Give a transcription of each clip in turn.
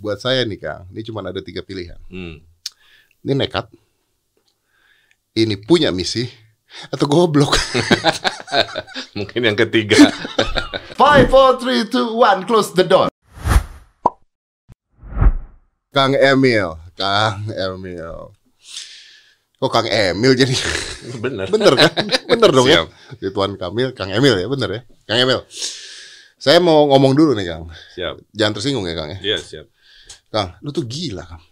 buat saya nih Kang, ini cuma ada tiga pilihan. Hmm. Ini nekat, ini punya misi, atau goblok. Mungkin yang ketiga. Five, four, three, two, one, close the door. Kang Emil, Kang Emil. Kok Kang Emil jadi? Bener. Bener kan? Bener dong ya? Siap. Ridwan Kamil, Kang Emil ya, bener ya? Kang Emil. Saya mau ngomong dulu nih Kang. Siap. Jangan tersinggung ya Kang ya. Iya, siap. Kang, lu tuh gila Kang.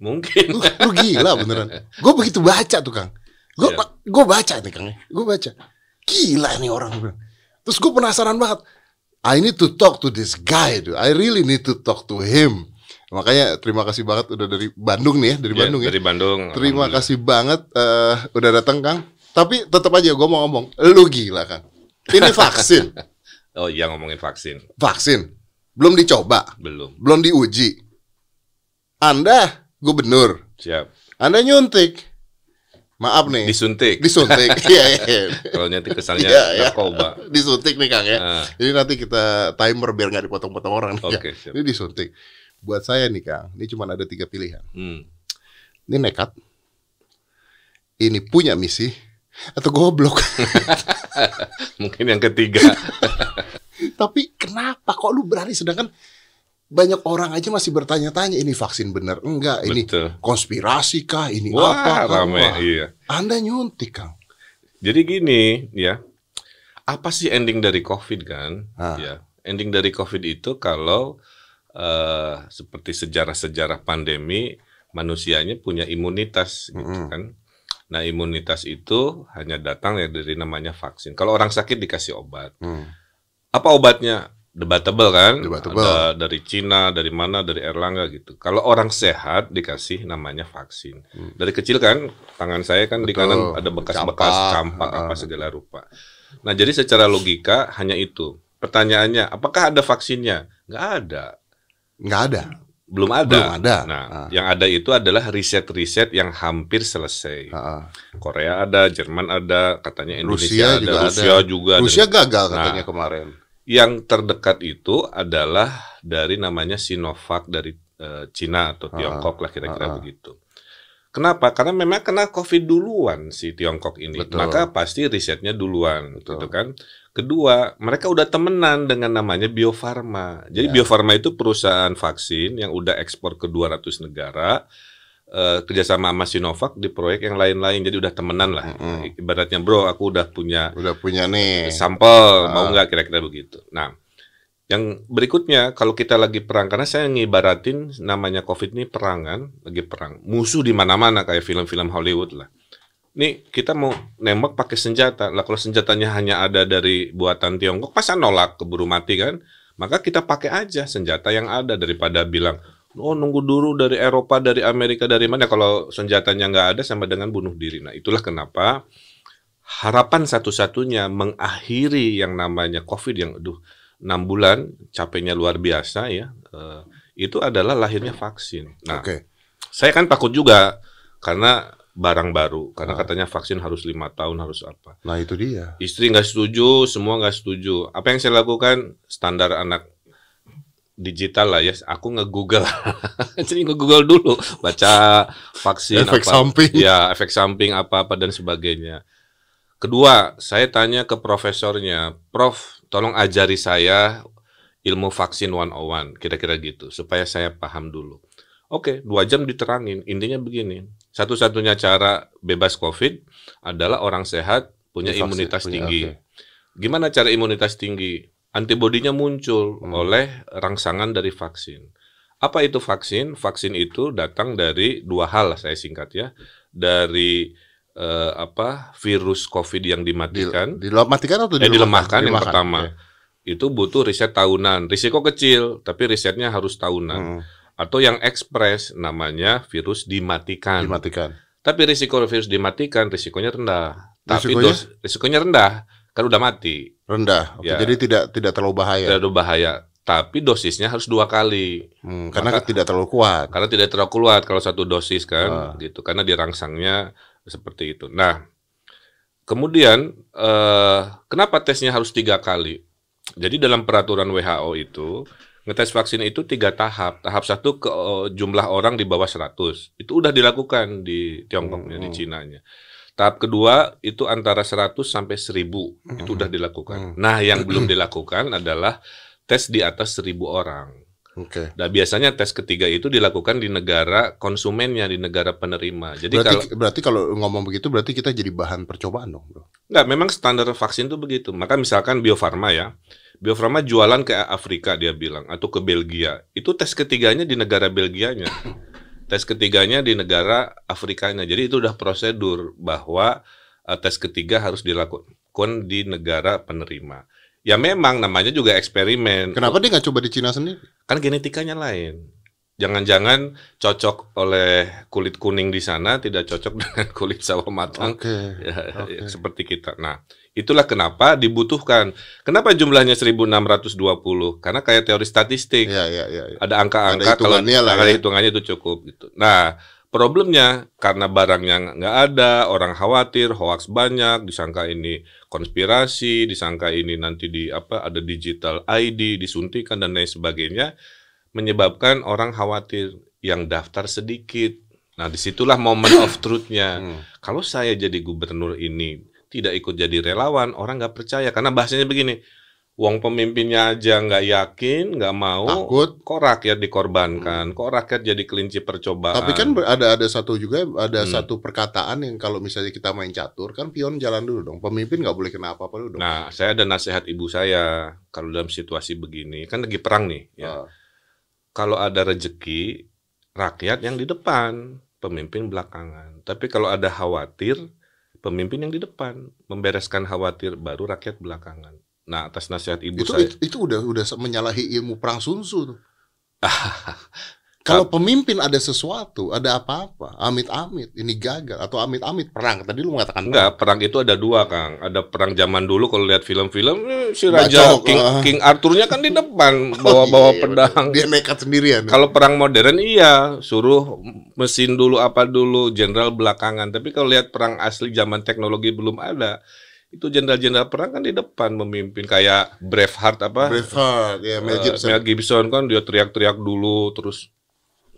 Mungkin. Lu, lu gila beneran. Gue begitu baca tuh Kang. Gue Iya. gue baca nih Kang. Gue baca. Gila nih orang. Terus gue penasaran banget. I need to talk to this guy. Dude. I really need to talk to him. Makanya terima kasih banget udah dari Bandung nih ya, dari Iya, Bandung ya. Dari Bandung. Terima kasih banget eh, udah datang Kang. Tapi tetap aja gue mau ngomong, lu gila Kang. Ini vaksin, Oh iya ngomongin vaksin. vaksin. Belum dicoba, Belum. belum diuji. Anda gubernur, Siap. Anda nyuntik. Maaf nih, Disuntik. disuntik. Iya, iya. Kalau nanti kesannya Iya, iya. narkoba. Disuntik nih Kang ya. Ah. Ini nanti kita timer biar nggak dipotong-potong orang nih. Oke, ya. siap. Ini disuntik. Buat saya nih Kang, ini cuma ada tiga pilihan. Hmm. Ini nekat, ini punya misi, atau goblok. Mungkin yang ketiga. Tapi kenapa kok lu berani sedangkan banyak orang aja masih bertanya-tanya ini vaksin bener enggak, ini Betul. konspirasi kah, ini Wah, apa? Rame. Wah, Iya. Anda nyuntik Kang. Jadi gini, ya. Apa sih ending dari COVID kan? Ah. Ya. Ending dari COVID itu kalau eh, seperti sejarah-sejarah pandemi manusianya punya imunitas gitu Mm-mm. kan. Nah, imunitas itu hanya datang ya dari namanya vaksin. Kalau orang sakit dikasih obat. Hmm. Apa obatnya? Debatable kan? Debatable. Ada dari Cina, dari mana, dari Erlangga gitu. Kalau orang sehat dikasih namanya vaksin. Hmm. Dari kecil kan tangan saya kan di Betul. kanan ada bekas-bekas Campak. campak apa Ah. segala rupa. Nah, jadi secara logika hanya itu. Pertanyaannya, apakah ada vaksinnya? Nggak ada. Nggak ada. Belum ada. Belum ada. Nah, Ah. yang ada itu adalah riset-riset yang hampir selesai. Ah, ah. Korea ada, Jerman ada, katanya Rusia Indonesia ada, juga Rusia ada. juga ada. Rusia gagal Nah. katanya kemarin. Yang terdekat itu adalah dari namanya Sinovac dari eh, Cina atau Ah, Tiongkok lah kira-kira ah. begitu. Kenapa? Karena memang kena COVID duluan si Tiongkok ini, Betul. maka pasti risetnya duluan, Betul. gitu kan. Kedua, mereka udah temenan dengan namanya Bio Farma. Jadi Ya. Bio Farma itu perusahaan vaksin yang udah ekspor ke 200 negara, eh, kerjasama sama Sinovac di proyek yang lain-lain. Jadi udah temenan lah. Mm-mm. Ibaratnya, bro, aku udah punya Udah punya nih. sampel mau Ah. nggak kira-kira begitu. Nah, yang berikutnya kalau kita lagi perang karena saya ngibaratin namanya COVID ini perang kan, lagi perang. Musuh di mana-mana kayak film-film Hollywood lah. Nih kita mau nembak pakai senjata. Lah kalau senjatanya hanya ada dari buatan Tiongkok, masa nolak keburu mati kan? Maka kita pakai aja senjata yang ada daripada bilang Oh nunggu dulu dari Eropa, dari Amerika, dari mana? Kalau senjatanya nggak ada sama dengan bunuh diri. Nah itulah kenapa harapan satu-satunya mengakhiri yang namanya COVID yang aduh 6 bulan capeknya luar biasa ya eh, itu adalah lahirnya vaksin. Nah, Oke. saya kan takut juga karena barang baru karena Ah. katanya vaksin harus lima tahun harus apa. Nah itu dia. Istri nggak setuju, semua nggak setuju. Apa yang saya lakukan standar anak digital lah ya. Aku nge-google, jadi nge-google dulu, baca vaksin Efek apa, samping. ya efek samping apa apa dan sebagainya. Kedua, saya tanya ke profesornya, Prof, tolong ajari saya ilmu vaksin 101, kira-kira gitu, supaya saya paham dulu. Oke, dua jam diterangin. Intinya begini, satu-satunya cara bebas COVID adalah orang sehat punya Vaksin, imunitas punya, tinggi. oke. Gimana cara imunitas tinggi? Antibodinya muncul Hmm. oleh rangsangan dari vaksin. Apa itu vaksin? Vaksin itu datang dari dua hal, saya singkat ya, dari eh, apa virus COVID yang Di, dimatikan, dilemahkan atau Eh, dilemahkan yang Dilemahkan, pertama. oke. itu butuh riset tahunan. Risiko kecil, tapi risetnya harus tahunan. Hmm, Atau yang ekspres, namanya virus dimatikan. dimatikan. Tapi risiko virus dimatikan, risikonya rendah. Tapi Risikonya? dos, risikonya rendah, kan udah mati. Rendah. Oke, Ya. Jadi tidak tidak terlalu bahaya. Tidak ada bahaya. Tapi dosisnya harus dua kali. Hmm, karena Maka- tidak terlalu kuat. Karena tidak terlalu kuat kalau satu dosis kan, Ah. gitu. Karena dirangsangnya seperti itu. Nah, kemudian eh, kenapa tesnya harus tiga kali? Jadi dalam peraturan WHO itu ngetes vaksin itu tiga tahap. Tahap satu ke eh, jumlah orang di bawah 100. Itu udah dilakukan di Tiongkoknya, di Hmm. Cinanya. Tahap kedua itu antara 100 sampai 1000. Itu udah dilakukan. Nah, yang belum dilakukan adalah tes di atas 1000 orang. Oke. Nah, biasanya tes ketiga itu dilakukan di negara konsumennya, di negara penerima. Jadi Berarti kalau berarti kalau ngomong begitu berarti kita jadi bahan percobaan dong, Bro. Enggak, memang standar vaksin itu begitu. Maka misalkan Bio Farma ya, Bio Farma jualan ke Afrika dia bilang atau ke Belgia. Itu tes ketiganya di negara Belgianya. tes ketiganya di negara Afrikanya. Jadi itu udah prosedur bahwa eh, tes ketiga harus dilakukan di negara penerima. Ya memang namanya juga eksperimen. Kenapa dia nggak coba di Cina sendiri? Kan genetikanya lain. Jangan-jangan cocok oleh kulit kuning di sana tidak cocok dengan kulit sawo matang Oke. ya, Oke. ya, seperti kita. Nah, itulah kenapa dibutuhkan. Kenapa jumlahnya 1620? Karena kayak teori statistik. Iya, iya, iya. iya. Ada angka-angka hitungannya lah ada ya. hitungannya itu cukup gitu. Nah, problemnya karena barangnya nggak ada, orang khawatir, hoax banyak, disangka ini konspirasi, disangka ini nanti di apa ada digital ID, disuntikan dan lain sebagainya, menyebabkan orang khawatir yang daftar sedikit. Nah, di situlah moment of truth-nya. Hmm. Kalau saya jadi gubernur ini tidak ikut jadi relawan, orang nggak percaya karena bahasanya begini. Wong pemimpinnya aja nggak yakin, nggak mau, Takut. kok rakyat dikorbankan, kok rakyat jadi kelinci percobaan. Tapi kan ada ada satu juga ada Hmm. satu perkataan yang kalau misalnya kita main catur kan pion jalan dulu dong. Pemimpin nggak boleh kena apa-apa dulu dong. Nah, saya ada nasihat ibu saya kalau dalam situasi begini, kan lagi perang nih, ya. Ah. Kalau ada rejeki, rakyat yang di depan, pemimpin belakangan. Tapi kalau ada khawatir, pemimpin yang di depan, membereskan khawatir, baru rakyat belakangan. Nah, atas nasihat ibu itu, saya, itu itu udah udah menyalahi ilmu perang Sun Tzu tuh. Kalau pemimpin ada sesuatu, ada apa-apa, amit-amit, ini gagal atau amit-amit perang. Tadi lu mengatakan Enggak, perang itu ada dua, Kang. Ada perang zaman dulu kalau lihat film-film eh, si raja Bacok, King, ah. King Arthurnya kan di depan Oh, bawa-bawa iya, pedang. Dia nekat sendirian. Kalau perang modern iya, suruh mesin dulu apa dulu, jenderal belakangan. Tapi kalau lihat perang asli zaman teknologi belum ada, itu jenderal-jenderal perang kan di depan memimpin kayak Braveheart apa? Braveheart, ya Mel Eh, Gibson. Mel Gibson kan dia teriak-teriak dulu terus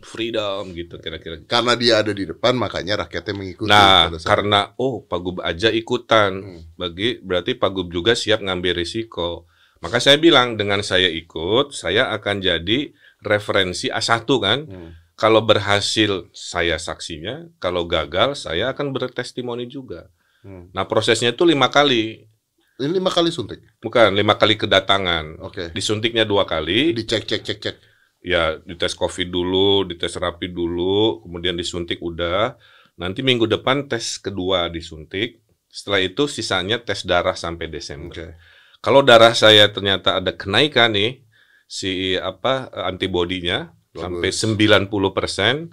freedom gitu kira-kira. Karena dia ada di depan, makanya rakyatnya mengikuti. Nah, karena oh Pagub aja ikutan, Hmm. bagi berarti Pagub juga siap ngambil risiko. Maka saya bilang dengan saya ikut, saya akan jadi referensi A1 kan. Hmm. Kalau berhasil saya saksinya, kalau gagal saya akan bertestimoni juga. Hmm. Nah prosesnya itu lima kali, Ini lima kali suntik. bukan lima kali kedatangan. Oke. Disuntiknya dua kali, Dicek, cek, cek, cek. Ya dites COVID dulu, dites rapi dulu, kemudian disuntik udah. Nanti minggu depan tes kedua disuntik. Setelah itu sisanya tes darah sampai Desember. Oke. Kalau darah saya ternyata ada kenaikan nih si apa antibodinya sampai Bagus. 90%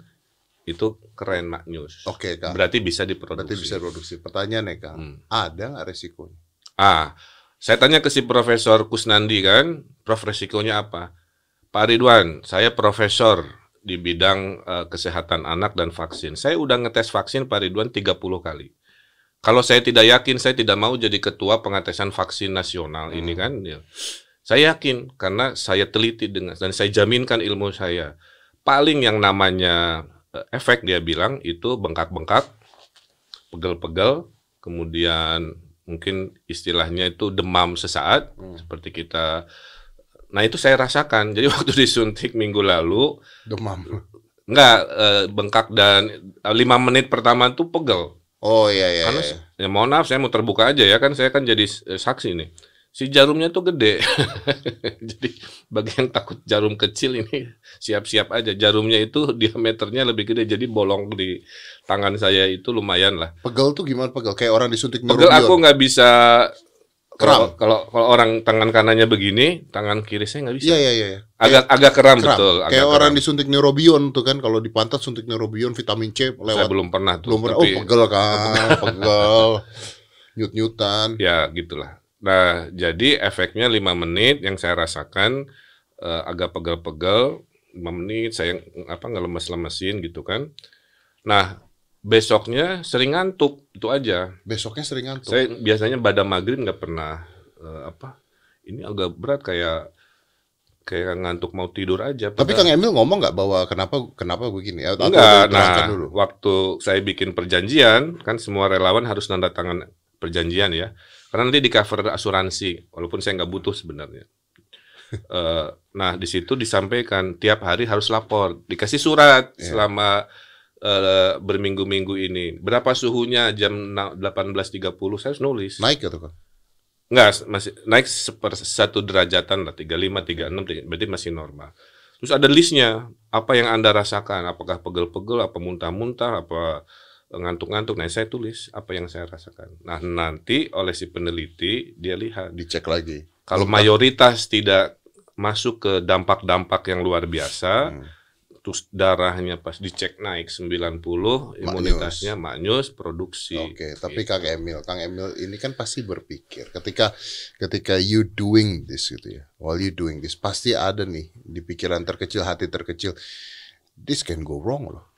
itu keren Mak News. Oke, Kak. Berarti bisa diproduksi. Berarti bisa produksi. Pertanyaannya, Kak. Hmm. Ada nggak resikonya? Ah, saya tanya ke si Profesor Kusnandi kan, Prof resikonya apa? Pak Ridwan, saya profesor di bidang eh, kesehatan anak dan vaksin. Saya udah ngetes vaksin Pak Ridwan 30 kali. Kalau saya tidak yakin, saya tidak mau jadi ketua pengetesan vaksin nasional ini kan. ya. Saya yakin karena saya teliti dengan dan saya jaminkan ilmu saya. Paling yang namanya eh, efek dia bilang itu bengkak-bengkak, pegel-pegel, kemudian mungkin istilahnya itu demam sesaat Hmm. seperti kita. Nah itu saya rasakan. Jadi waktu disuntik minggu lalu Demam. enggak eh, bengkak dan eh, lima menit pertama tuh pegel. Oh iya iya. Karena iya. ya mohon maaf saya mau terbuka aja ya kan saya kan jadi eh, saksi nih. Si jarumnya tuh gede. jadi bagi yang takut jarum kecil ini siap-siap aja. Jarumnya itu diameternya lebih gede jadi bolong di tangan saya itu lumayan lah. Pegel tuh gimana pegel? Kayak orang disuntik Pegel aku nggak bisa Kram. kalau kalau orang tangan kanannya begini, tangan kiri saya nggak bisa. Iya iya iya. iya. Agak agak keram, Kram. betul. agak Kayak orang keram. disuntik neurobion tuh kan kalau di pantat suntik neurobion vitamin C saya lewat belum pernah tuh. belum pernah. tapi Oh pegel kan, pegel. Nyut-nyutan. ya gitulah. Nah, jadi efeknya lima menit yang saya rasakan eh, agak pegel-pegel 5 menit saya apa ngelemes-lemesin gitu kan. Nah, besoknya sering ngantuk itu aja. Besoknya sering ngantuk. Saya biasanya pada maghrib nggak pernah eh, apa ini agak berat kayak kayak ngantuk mau tidur aja. Tapi Kang Emil ngomong nggak bahwa kenapa kenapa begini? Atau Enggak, nah dulu. waktu saya bikin perjanjian kan semua relawan harus tanda tangan perjanjian ya, karena nanti di cover asuransi, walaupun saya nggak butuh sebenarnya. Eh, nah di situ disampaikan tiap hari harus lapor, dikasih surat Iya. selama eh, berminggu-minggu ini. Berapa suhunya jam na- 18.30 saya harus nulis. Naik gitu kan? Enggak, masih naik seper satu derajatan lah, 35, 36, tiga- berarti masih normal. Terus ada listnya, apa yang Anda rasakan, apakah pegel-pegel, apa muntah-muntah, apa ngantuk-ngantuk. Nah, saya tulis apa yang saya rasakan. Nah, nanti oleh si peneliti, dia lihat. Dicek lagi. Kalau mayoritas tidak masuk ke dampak-dampak yang luar biasa, Hmm. Terus darahnya pas dicek naik 90, imunitasnya maknyus, produksi. Oke, tapi Gitu. Kang Emil, Kang Emil ini kan pasti berpikir ketika ketika you doing this gitu ya, while you doing this pasti ada nih di pikiran terkecil, hati terkecil, this can go wrong loh.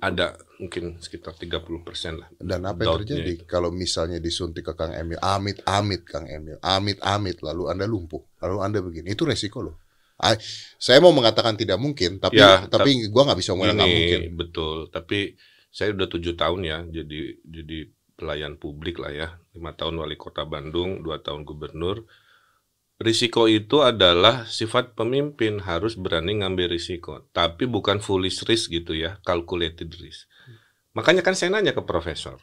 ada mungkin sekitar 30% lah. Dan apa yang terjadi kalau misalnya disuntik ke Kang Emil, amit amit Kang Emil, amit amit lalu anda lumpuh, lalu anda begini, itu resiko loh. I- saya mau mengatakan tidak mungkin, tapi Ya, tapi gua nggak bisa ngomong nggak mungkin. Betul, tapi saya udah tujuh tahun ya jadi jadi pelayan publik lah ya, lima tahun wali kota Bandung, dua tahun gubernur. Risiko itu adalah sifat pemimpin harus berani ngambil risiko, tapi bukan foolish risk gitu ya, calculated risk. Makanya kan saya nanya ke profesor.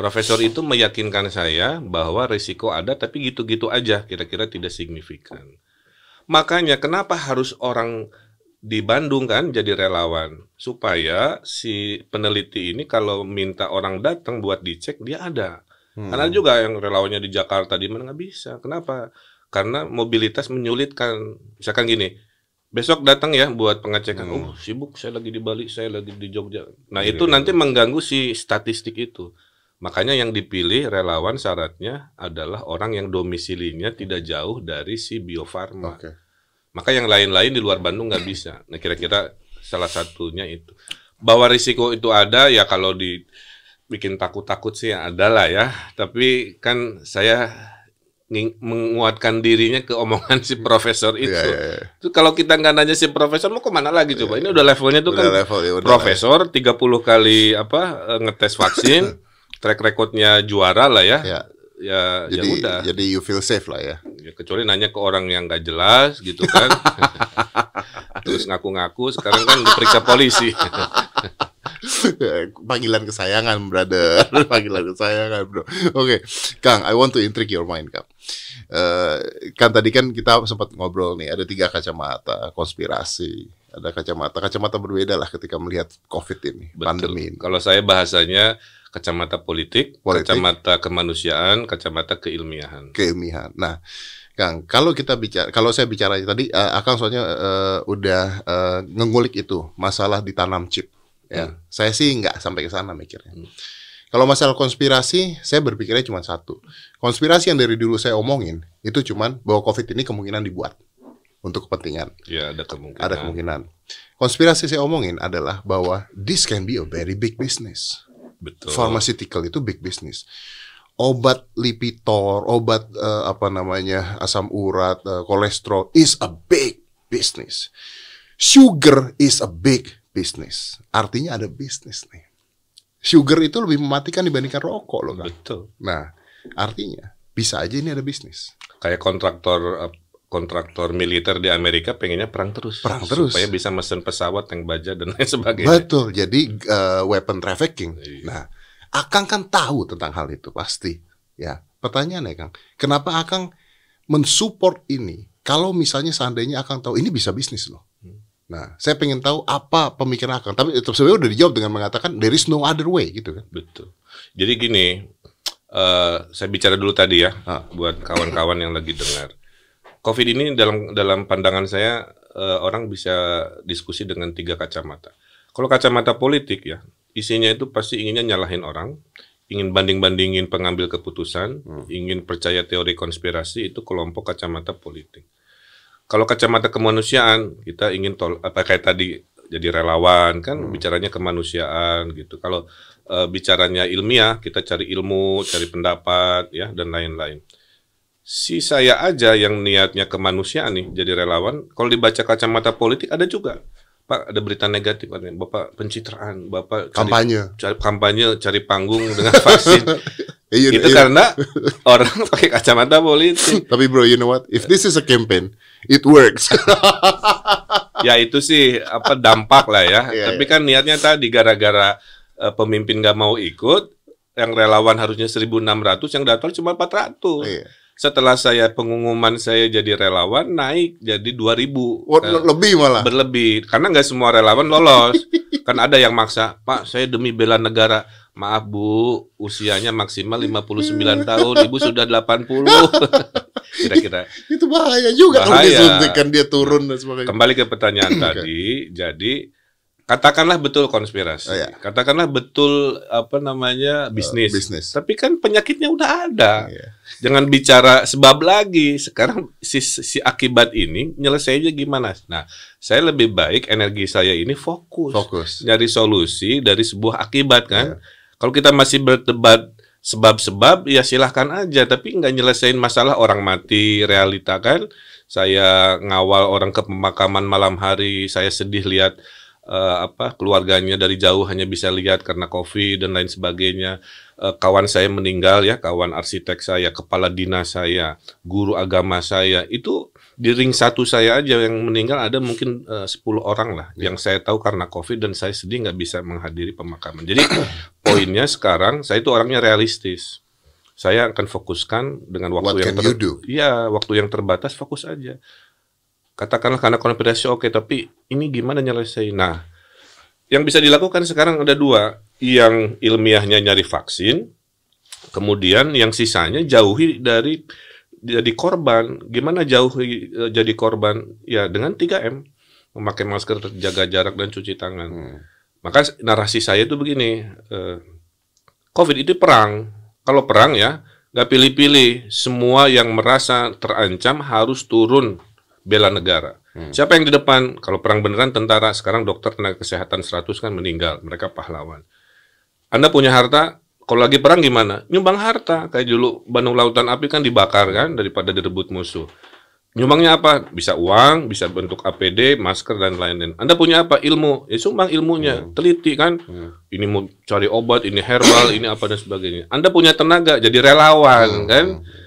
Profesor itu meyakinkan saya bahwa risiko ada tapi gitu-gitu aja, kira-kira tidak signifikan. Makanya kenapa harus orang di Bandung kan jadi relawan supaya si peneliti ini kalau minta orang datang buat dicek dia ada. Hmm. Karena juga yang relawannya di Jakarta di mana nggak bisa. Kenapa? Karena mobilitas menyulitkan. Misalkan gini, besok datang ya buat pengecekan. Hmm. Oh sibuk, saya lagi di Bali, saya lagi di Jogja. Nah Iya, itu iya, nanti mengganggu si statistik itu. Makanya yang dipilih relawan syaratnya adalah orang yang domisilinya tidak jauh dari si Bio Farma. Oke. Maka yang lain-lain di luar Bandung nggak bisa. Nah kira-kira salah satunya itu. Bahwa risiko itu ada ya kalau dibikin takut-takut sih ya ada lah ya. Tapi kan saya menguatkan dirinya ke omongan si profesor itu. Iya, iya, iya. Itu kalau kita nggak nanya si profesor mau ke mana lagi coba? Ini udah levelnya tuh Udah kan level ya, udah profesor 30 kali apa eh, ngetes vaksin, track recordnya juara lah ya. Ya, Ya, ya jadi udah. jadi you feel safe lah ya. Ya, kecuali nanya ke orang yang nggak jelas gitu kan. Terus ngaku-ngaku sekarang kan diperiksa polisi. Panggilan kesayangan, brother. Panggilan kesayangan, bro. Oke, Kang, I want to intrigue your mind, Kang. Eh, kan tadi kan kita sempat ngobrol nih, ada tiga kacamata konspirasi, ada kacamata kacamata berbeda lah ketika melihat COVID ini, pandemi ini. Kalau saya bahasanya kacamata politik, Politik. kacamata kemanusiaan, kacamata keilmiahan. keilmiahan. Nah, Kang, kalau kita bicara, kalau saya bicara tadi, eh, Akang soalnya eh, udah eh, ngengulik itu masalah ditanam chip. Ya, Hmm. saya sih nggak sampai ke sana mikirnya. Hmm. Kalau masalah konspirasi, saya berpikirnya cuma satu. Konspirasi yang dari dulu saya omongin itu cuman bahwa COVID ini kemungkinan dibuat untuk kepentingan. Ya ada kemungkinan. Ada kemungkinan. Konspirasi saya omongin adalah bahwa this can be a very big business. Betul. Pharmaceutical itu big business. Obat Lipitor, obat eh, apa namanya asam urat, eh, kolesterol is a big business. Sugar is a big business. Artinya ada bisnis nih. Sugar itu lebih mematikan dibandingkan rokok loh kan. Betul. Nah, artinya bisa aja ini ada bisnis. Kayak kontraktor eh, kontraktor militer di Amerika pengennya perang terus. Perang terus. Supaya bisa mesen pesawat, tank baja dan lain sebagainya. Betul. Jadi eh, weapon trafficking. Iya. Nah, Akang kan tahu tentang hal itu pasti. Ya. Pertanyaannya, Kang, kenapa Akang mensupport ini? Kalau misalnya seandainya Akang tahu ini bisa bisnis loh. Hmm. Nah, saya pengen tahu apa pemikiran Akang. Tapi itu sebenarnya udah dijawab dengan mengatakan there is no other way gitu kan. Betul. Jadi gini, eh saya bicara dulu tadi ya, Ah. buat kawan-kawan yang lagi dengar. COVID ini dalam dalam pandangan saya eh, orang bisa diskusi dengan tiga kacamata. Kalau kacamata politik ya, isinya itu pasti inginnya nyalahin orang, ingin banding-bandingin pengambil keputusan, ingin percaya teori konspirasi itu kelompok kacamata politik. Kalau kacamata kemanusiaan, kita ingin tol apa kayak tadi jadi relawan kan bicaranya kemanusiaan gitu. Kalau eh, bicaranya ilmiah, kita cari ilmu, cari pendapat ya dan lain-lain. Si saya aja yang niatnya kemanusiaan nih jadi relawan, kalau dibaca kacamata politik ada juga. Pak ada berita negatif katanya, Bapak pencitraan, Bapak cari, Kampanye. cari kampanye, cari panggung dengan vaksin. Iya, itu iya. karena orang pakai kacamata politik. Tapi bro, you know what? If this is a campaign, it works. ya itu sih apa dampak lah ya. Iya, Tapi kan niatnya tadi gara-gara eh, pemimpin nggak mau ikut, yang relawan harusnya 1.600, yang daftar cuma 400. Iya. Setelah saya pengumuman saya jadi relawan naik jadi 2.000. What, Eh, lebih malah. berlebih karena nggak semua relawan lolos. kan ada yang maksa, Pak, saya demi bela negara. Maaf Bu, usianya maksimal 59 tahun, Ibu sudah 80. Kira-kira. Itu bahaya juga kalau Bahaya. disuntikan dia turun dan sebagainya. Kembali ke pertanyaan tadi, jadi katakanlah betul konspirasi. Oh, iya. Katakanlah betul apa namanya bisnis. bisnis. Tapi kan penyakitnya udah ada. Iya. Jangan bicara sebab lagi. Sekarang si, si akibat ini nyelesainya gimana? Nah, saya lebih baik energi saya ini fokus, Fokus. nyari solusi dari sebuah akibat kan. Iya. Kalau kita masih berdebat sebab-sebab ya silahkan aja, tapi nggak nyelesain masalah orang mati realita kan. Saya ngawal orang ke pemakaman malam hari, saya sedih lihat eh, apa keluarganya dari jauh hanya bisa lihat karena covid dan lain sebagainya. Eh, kawan saya meninggal ya, kawan arsitek saya, kepala dinas saya, guru agama saya itu di ring satu saya aja yang meninggal ada mungkin eh, 10 orang lah yang saya tahu karena covid dan saya sedih nggak bisa menghadiri pemakaman. Jadi poinnya sekarang saya itu orangnya realistis. Saya akan fokuskan dengan waktu What yang do? Iya, waktu yang terbatas fokus aja. Katakanlah karena konspirasi oke, tapi ini gimana nyelesain? Nah, yang bisa dilakukan sekarang ada dua, yang ilmiahnya nyari vaksin, kemudian yang sisanya jauhi dari jadi korban. Gimana jauhi eh, jadi korban? Ya dengan 3M, memakai masker, jaga jarak dan cuci tangan. Hmm. Maka narasi saya itu begini, eh, COVID itu perang. Kalau perang ya, nggak pilih-pilih. Semua yang merasa terancam harus turun bela negara. Hmm. Siapa yang di depan? Kalau perang beneran tentara, sekarang dokter tenaga kesehatan 100 kan meninggal. Mereka pahlawan. Anda punya harta, kalau lagi perang gimana? Nyumbang harta. Kayak dulu Bandung Lautan Api kan dibakar kan daripada direbut musuh. Nyumbangnya apa? Bisa uang, bisa bentuk APD, masker dan lain-lain. Anda punya apa? Ilmu. Ya sumbang ilmunya. Teliti kan. Hmm. Ini mau cari obat, ini herbal, ini apa dan sebagainya. Anda punya tenaga, jadi relawan Hmm. kan.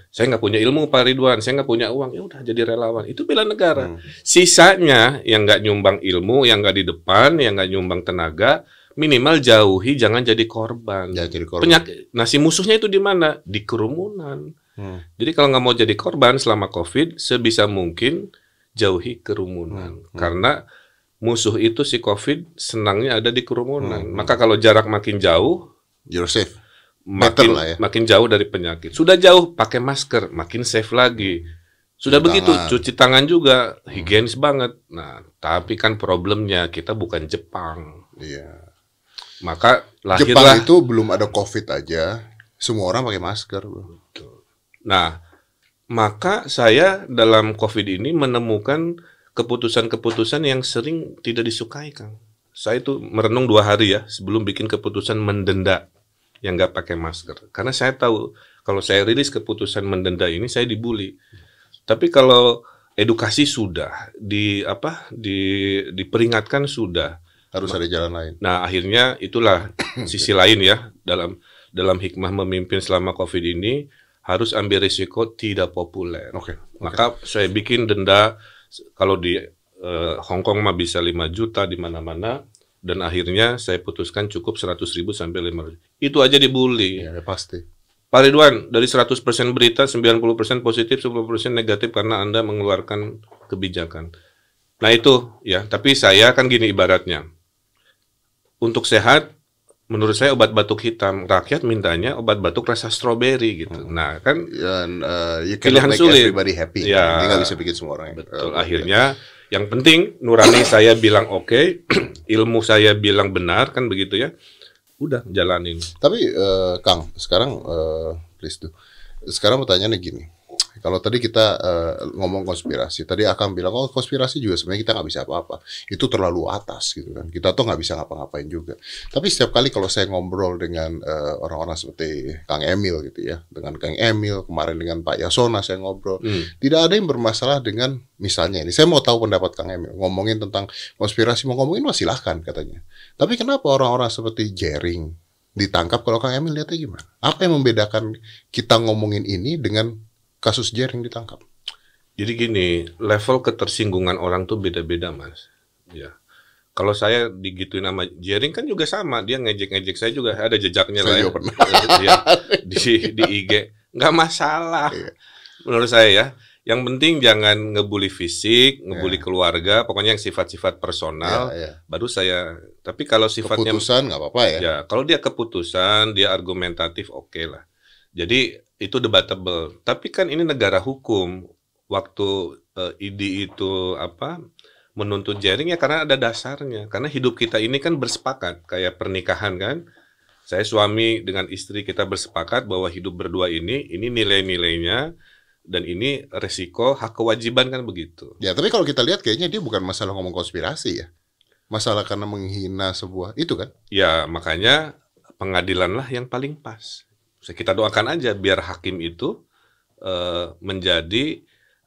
Saya nggak punya ilmu Pak Ridwan, saya nggak punya uang, ya udah jadi relawan. Itu bela negara. Hmm. Sisanya yang nggak nyumbang ilmu, yang nggak di depan, yang nggak nyumbang tenaga, minimal jauhi, jangan jadi korban. Ya, jadi korban. Penyakit. Nah, si musuhnya itu di mana? Di kerumunan. Hmm. Jadi kalau nggak mau jadi korban selama COVID, sebisa mungkin jauhi kerumunan. Hmm, hmm. Karena musuh itu si COVID senangnya ada di kerumunan. Hmm, hmm. Maka kalau jarak makin jauh, You're safe. Makin lah ya. makin jauh dari penyakit. Sudah jauh pakai masker, makin safe lagi. Sudah Cuci begitu tangan. cuci tangan juga higienis banget. Nah, tapi kan problemnya kita bukan Jepang. Iya. Maka Jepang lahirlah itu belum ada COVID aja. Semua orang pakai masker, bro. Nah, maka saya dalam COVID ini menemukan keputusan-keputusan yang sering tidak disukai, Kang. Saya itu merenung dua hari ya sebelum bikin keputusan mendenda yang nggak pakai masker. Karena saya tahu kalau saya rilis keputusan mendenda ini saya dibully. Tapi kalau edukasi sudah di apa di diperingatkan sudah. Harus ada jalan lain. Nah, akhirnya itulah sisi lain ya dalam dalam hikmah memimpin selama Covid ini harus ambil risiko tidak populer. Oke. Maka saya bikin denda kalau di eh, Hong Kong mah bisa 5 juta di mana-mana dan akhirnya saya putuskan cukup 100 ribu sampai 500 Itu aja dibully. Iya, pasti. Pak Ridwan, dari 100% berita 90% positif, 10% negatif karena Anda mengeluarkan kebijakan. Nah itu ya, tapi saya kan gini ibaratnya. Untuk sehat, menurut saya obat batuk hitam. Rakyat mintanya obat batuk rasa stroberi gitu. Nah kan uh, you Pilihan make sulit. everybody happy. Ya. Nggak bisa bikin semua orang. betul. Uh, Akhirnya yang penting nurani saya bilang oke, ilmu saya bilang benar kan begitu ya. Udah jalanin. Tapi eh, Kang, sekarang eh, please do. Sekarang pertanyaannya gini. Kalau tadi kita uh, ngomong konspirasi, tadi akan bilang oh konspirasi juga sebenarnya kita nggak bisa apa-apa. Itu terlalu atas gitu kan. Kita tuh nggak bisa ngapa-ngapain juga. Tapi setiap kali kalau saya ngobrol dengan uh, orang-orang seperti Kang Emil gitu ya, dengan Kang Emil kemarin dengan Pak Yasona saya ngobrol, hmm. tidak ada yang bermasalah dengan misalnya ini. Saya mau tahu pendapat Kang Emil ngomongin tentang konspirasi mau ngomongin wah silahkan katanya. Tapi kenapa orang-orang seperti Jering ditangkap kalau Kang Emil lihatnya gimana? Apa yang membedakan kita ngomongin ini dengan kasus Jering ditangkap? Jadi gini, level ketersinggungan orang tuh beda-beda, Mas. Ya. Kalau saya digituin sama Jering kan juga sama, dia ngejek-ngejek saya juga ada jejaknya saya lah. Ya. Pernah. Ya, di di IG, nggak masalah. Iya. Menurut saya ya. Yang penting jangan ngebully fisik, ngebully yeah. keluarga, pokoknya yang sifat-sifat personal. Yeah, yeah. Baru saya. Tapi kalau sifatnya keputusan nggak apa-apa ya. Ya, kalau dia keputusan, dia argumentatif, oke okay lah. Jadi itu debatable. Tapi kan ini negara hukum. Waktu uh, eh, ID itu apa menuntut jaring ya karena ada dasarnya. Karena hidup kita ini kan bersepakat kayak pernikahan kan. Saya suami dengan istri kita bersepakat bahwa hidup berdua ini ini nilai-nilainya dan ini resiko hak kewajiban kan begitu. Ya, tapi kalau kita lihat kayaknya dia bukan masalah ngomong konspirasi ya. Masalah karena menghina sebuah itu kan? Ya, makanya pengadilan lah yang paling pas. Kita doakan aja biar hakim itu uh, menjadi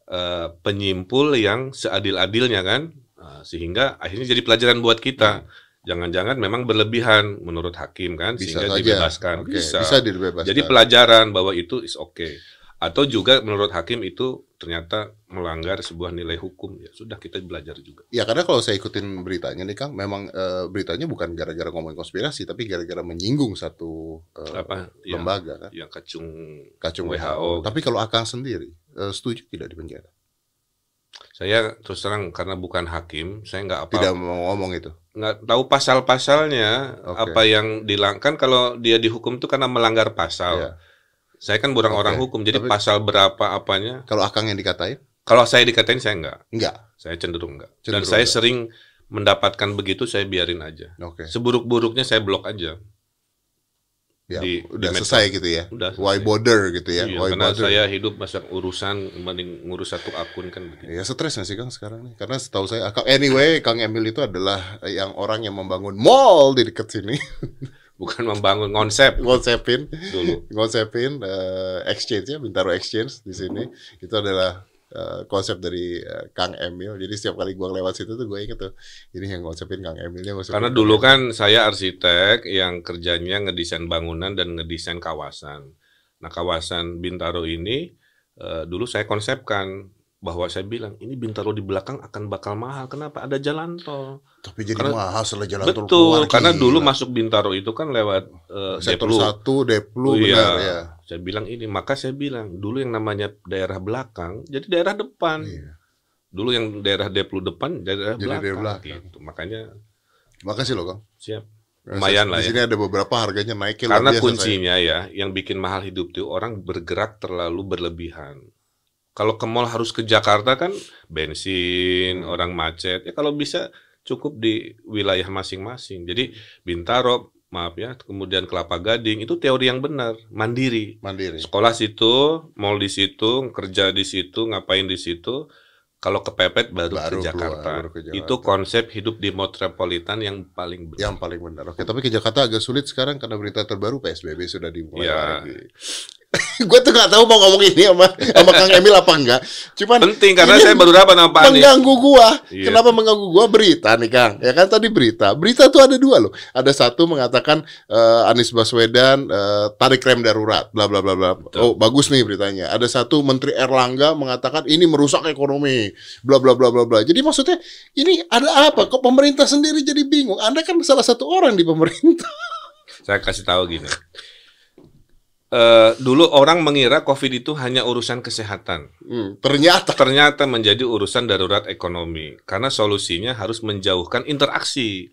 uh, penyimpul yang seadil-adilnya kan, uh, sehingga akhirnya jadi pelajaran buat kita. Jangan-jangan memang berlebihan menurut hakim kan, bisa sehingga saja. dibebaskan. Okay. Bisa. bisa dibebaskan. Jadi pelajaran bahwa itu is okay atau juga menurut hakim itu ternyata melanggar sebuah nilai hukum. Ya sudah kita belajar juga. Ya karena kalau saya ikutin beritanya nih kang memang e, beritanya bukan gara-gara ngomongin konspirasi tapi gara-gara menyinggung satu e, apa? Lembaga yang, kan? yang kacung kacung WHO, WHO. tapi kalau akang sendiri e, setuju tidak di penjara? Saya terus terang karena bukan hakim saya nggak apa tidak mau ngomong itu? Nggak tahu pasal-pasalnya okay. apa yang dilangkan kalau dia dihukum itu karena melanggar pasal. Yeah saya kan bukan okay. orang hukum, jadi Tapi, pasal berapa apanya? Kalau Akang yang dikatain? Kalau saya dikatain saya enggak. Enggak. Saya cenderung enggak. Cenderung Dan saya enggak. sering mendapatkan begitu saya biarin aja. Oke. Okay. Seburuk-buruknya saya blok aja. Ya, di, udah di selesai gitu ya. Udah selesai. Why bother gitu ya. Iya, Why karena bother. saya hidup masa urusan mending ngurus satu akun kan begitu. Ya stres sih Kang sekarang nih. Karena setahu saya anyway Kang Emil itu adalah yang orang yang membangun mall di dekat sini. bukan membangun konsep ngonsepin. Dulu. Ngonsepin uh, exchange ya Bintaro Exchange di sini. Itu adalah uh, konsep dari uh, Kang Emil. Jadi setiap kali gua lewat situ tuh gue inget tuh ini yang ngonsepin Kang Emilnya karena dulu kan saya arsitek yang kerjanya ngedesain bangunan dan ngedesain kawasan. Nah kawasan Bintaro ini uh, dulu saya konsepkan bahwa saya bilang ini Bintaro di belakang akan bakal mahal. Kenapa? Ada jalan tol. Tapi jadi karena, mahal setelah jalan betul, tol Betul, karena gila. dulu masuk Bintaro itu kan lewat uh, sektor Deplu. satu Deplu oh, iya. benar ya. Saya bilang ini, maka saya bilang dulu yang namanya daerah belakang jadi daerah depan. Iya. Dulu yang daerah Deplu depan daerah jadi belakang. Daerah belakang. Gitu. Makanya Makasih loh, Kang. Siap. Lumayan lah ya. Di sini ada beberapa harganya naik Karena kuncinya saya. ya, yang bikin mahal hidup itu orang bergerak terlalu berlebihan kalau ke mall harus ke Jakarta kan bensin, hmm. orang macet. Ya kalau bisa cukup di wilayah masing-masing. Jadi Bintaro, maaf ya, kemudian Kelapa Gading itu teori yang benar, mandiri. Mandiri. Sekolah situ, mall di situ, kerja di situ, ngapain di situ. Kalau kepepet baru, baru ke, Jakarta. Keluar, baru ke Jakarta. Itu konsep hidup di metropolitan yang paling benar. Yang paling benar. Oke, tapi ke Jakarta agak sulit sekarang karena berita terbaru PSBB sudah dimulai ya. lagi. gue tuh gak tahu mau ngomong ini sama sama Kang Emil apa enggak. Cuman penting karena saya baru dapat nama Pak Mengganggu gua. Iya. Kenapa mengganggu gua berita nih Kang? Ya kan tadi berita. Berita tuh ada dua loh. Ada satu mengatakan uh, Anies Baswedan uh, tarik rem darurat, bla bla bla bla. Oh, bagus nih beritanya. Ada satu Menteri Erlangga mengatakan ini merusak ekonomi, bla bla bla bla bla. Jadi maksudnya ini ada apa? Kok pemerintah sendiri jadi bingung? Anda kan salah satu orang di pemerintah. Saya kasih tahu gini uh, dulu orang mengira COVID itu hanya urusan kesehatan. Hmm, ternyata ternyata menjadi urusan darurat ekonomi karena solusinya harus menjauhkan interaksi.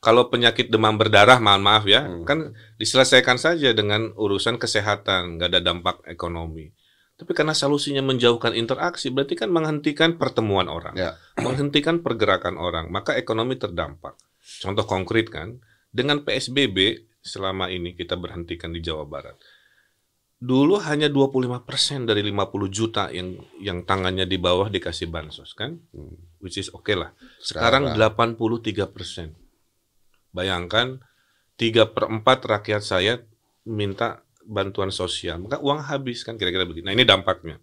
Kalau penyakit demam berdarah, mohon maaf ya, hmm. kan diselesaikan saja dengan urusan kesehatan, nggak ada dampak ekonomi. Tapi karena solusinya menjauhkan interaksi, berarti kan menghentikan pertemuan orang, ya. menghentikan pergerakan orang, maka ekonomi terdampak. Contoh konkret kan, dengan PSBB selama ini kita berhentikan di Jawa Barat dulu hanya 25% dari 50 juta yang yang tangannya di bawah dikasih bansos kan, which is oke okay lah. Sekarang, Sekarang 83%. Bayangkan 3 per 4 rakyat saya minta bantuan sosial, maka uang habis kan kira-kira begitu. Nah ini dampaknya.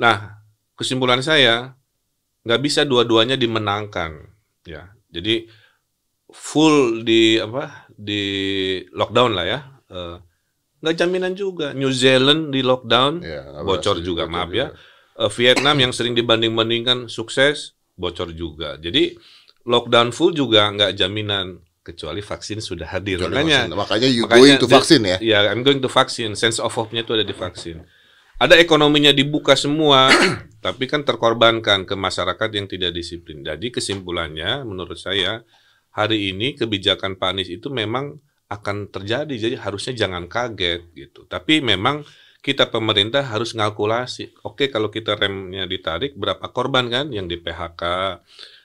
Nah kesimpulan saya nggak bisa dua-duanya dimenangkan ya. Jadi full di apa di lockdown lah ya. Uh, nggak jaminan juga. New Zealand di lockdown ya, bocor juga, bocor maaf ya. juga. ya. Uh, Vietnam yang sering dibanding-bandingkan sukses bocor juga. Jadi lockdown full juga nggak jaminan kecuali vaksin sudah hadir. Kecuali makanya vaksin. makanya you makanya going to vaksin ya. Ya, I'm going to vaksin. Sense of hope-nya itu ada di vaksin. Ada ekonominya dibuka semua, tapi kan terkorbankan ke masyarakat yang tidak disiplin. Jadi kesimpulannya menurut saya hari ini kebijakan Pak Anies itu memang akan terjadi. Jadi harusnya jangan kaget gitu. Tapi memang kita pemerintah harus ngalkulasi. Oke kalau kita remnya ditarik berapa korban kan yang di PHK,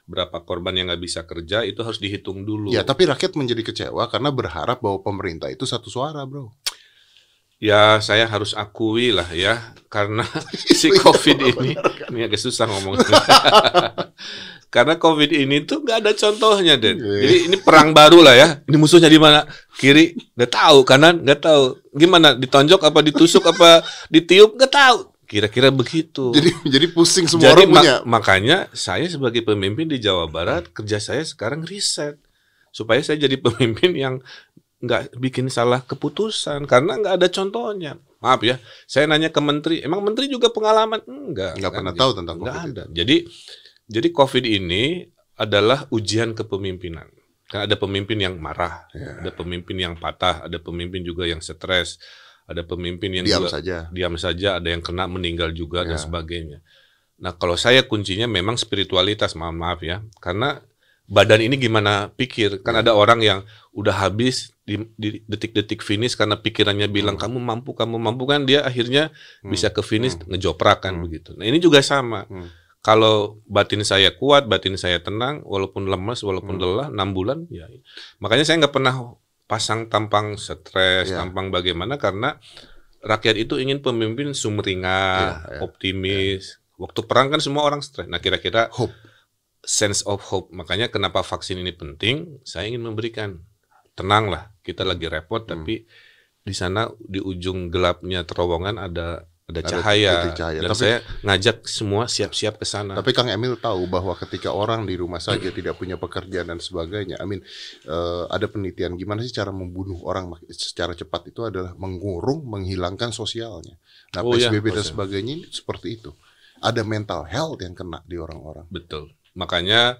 berapa korban yang nggak bisa kerja itu harus dihitung dulu. Ya tapi rakyat menjadi kecewa karena berharap bahwa pemerintah itu satu suara bro. Ya saya harus akui lah ya karena si COVID ini ini agak susah ngomong. karena COVID ini tuh nggak ada contohnya deh. Yeah. Jadi ini perang baru lah ya. Ini musuhnya di mana? Kiri nggak tahu, kanan nggak tahu. Gimana? Ditonjok apa ditusuk apa ditiup nggak tahu. Kira-kira begitu. Jadi jadi pusing semua jadi, orang punya. Makanya saya sebagai pemimpin di Jawa Barat kerja saya sekarang riset supaya saya jadi pemimpin yang nggak bikin salah keputusan karena nggak ada contohnya. Maaf ya, saya nanya ke menteri, emang menteri juga pengalaman enggak? Nggak kan? pernah tahu tentang COVID. ada. Itu. Jadi jadi COVID ini adalah ujian kepemimpinan. Kan ada pemimpin yang marah, ya. ada pemimpin yang patah, ada pemimpin juga yang stres, ada pemimpin yang diam juga, saja, diam saja, ada yang kena meninggal juga ya. dan sebagainya. Nah kalau saya kuncinya memang spiritualitas, maaf maaf ya, karena badan ini gimana pikir, kan ada orang yang udah habis di detik-detik finish karena pikirannya bilang hmm. kamu mampu, kamu mampu kan dia akhirnya hmm. bisa ke finish hmm. ngejoprak kan hmm. begitu. Nah ini juga sama. Hmm kalau batin saya kuat, batin saya tenang, walaupun lemas, walaupun hmm. lelah, enam bulan, ya. Makanya saya nggak pernah pasang tampang stres, ya. tampang bagaimana karena rakyat itu ingin pemimpin sumringah, ya, ya, optimis. Ya. Waktu perang kan semua orang stres. Nah kira-kira hope, sense of hope. Makanya kenapa vaksin ini penting? Saya ingin memberikan tenanglah. Kita lagi repot, hmm. tapi di sana di ujung gelapnya terowongan ada ada cahaya, ada cahaya. dan tapi, saya ngajak semua siap-siap ke sana. Tapi Kang Emil tahu bahwa ketika orang di rumah saja tidak punya pekerjaan dan sebagainya, Amin uh, ada penelitian gimana sih cara membunuh orang secara cepat itu adalah mengurung, menghilangkan sosialnya. Nah oh, PSBB ya, dan sebagainya ini seperti itu. Ada mental health yang kena di orang-orang. Betul. Makanya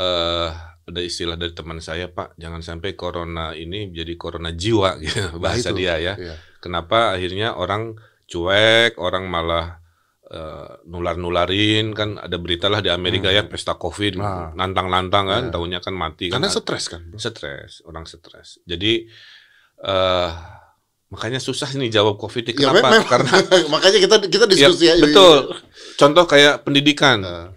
uh, ada istilah dari teman saya Pak, jangan sampai corona ini jadi corona jiwa gitu bahasa nah, itu, dia ya. Iya. Kenapa akhirnya orang cuek, orang malah uh, nular-nularin kan ada berita lah di Amerika hmm. ya pesta covid nah. nantang-nantang kan yeah. tahunya kan mati karena kan stres kan stres orang stres jadi uh, makanya susah nih jawab covid ini ya, kenapa karena makanya kita kita diskusi ya, aja betul contoh kayak pendidikan uh.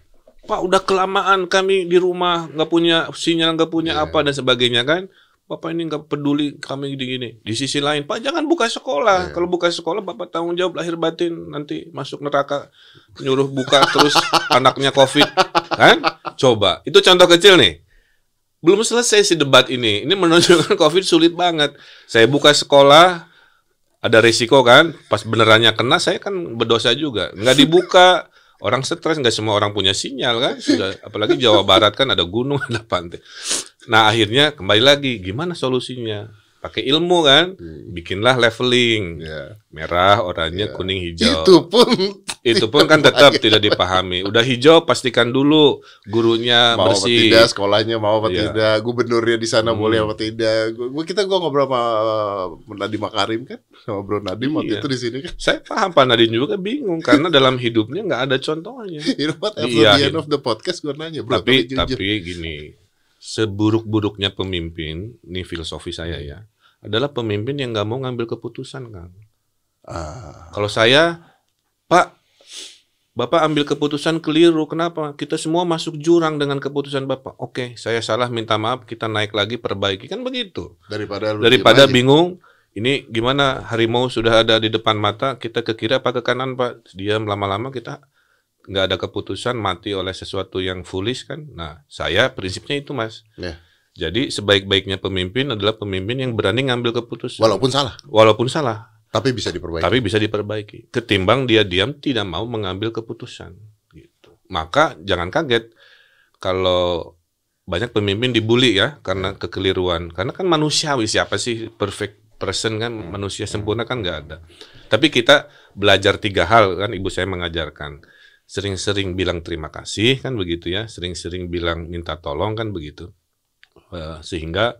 Pak udah kelamaan kami di rumah nggak punya sinyal nggak punya yeah. apa dan sebagainya kan Bapak ini nggak peduli kami gini-gini. Di sisi lain, Pak jangan buka sekolah. Yeah. Kalau buka sekolah, Bapak tanggung jawab lahir batin nanti masuk neraka, nyuruh buka terus anaknya COVID, kan? Coba, itu contoh kecil nih. Belum selesai si debat ini. Ini menunjukkan COVID sulit banget. Saya buka sekolah, ada risiko kan? Pas benerannya kena, saya kan berdosa juga. Nggak dibuka, orang stres nggak semua orang punya sinyal kan? Sudah apalagi Jawa Barat kan ada gunung ada pantai. Nah akhirnya kembali lagi gimana solusinya pakai ilmu kan hmm. bikinlah leveling yeah. merah oranye yeah. kuning hijau itu pun itu pun kan tetap tidak dipahami udah hijau pastikan dulu gurunya mau bersih apa tidak sekolahnya mau apa yeah. tidak gubernurnya di sana hmm. boleh apa tidak gua kita gua ngobrol sama uh, Nadiem Makarim kan sama Bro Nadiem iya. waktu itu di sini kan saya paham Pak Nadiem juga bingung karena dalam hidupnya nggak ada contohnya you know what, iya, the end of the podcast gua nanya bro tapi tapi, tapi gini seburuk-buruknya pemimpin ini filosofi saya ya adalah pemimpin yang nggak mau ngambil keputusan, kan. Uh. Kalau saya, Pak, Bapak ambil keputusan keliru. Kenapa? Kita semua masuk jurang dengan keputusan Bapak. Oke, saya salah, minta maaf. Kita naik lagi, perbaiki kan begitu. Daripada daripada bingung. ini gimana harimau sudah ada di depan mata, kita ke kiri apa ke kanan Pak? Diam lama-lama kita nggak ada keputusan mati oleh sesuatu yang foolish kan? Nah, saya prinsipnya itu Mas. Ya. Jadi sebaik-baiknya pemimpin adalah pemimpin yang berani ngambil keputusan. Walaupun salah, Walaupun salah, tapi bisa diperbaiki. tapi bisa diperbaiki. Ketimbang dia diam tidak mau mengambil keputusan. Gitu. Maka jangan kaget kalau banyak pemimpin dibully ya karena kekeliruan. Karena kan manusiawi siapa sih perfect person kan manusia sempurna kan nggak ada. Tapi kita belajar tiga hal kan ibu saya mengajarkan. Sering-sering bilang terima kasih kan begitu ya. Sering-sering bilang minta tolong kan begitu. Eh, sehingga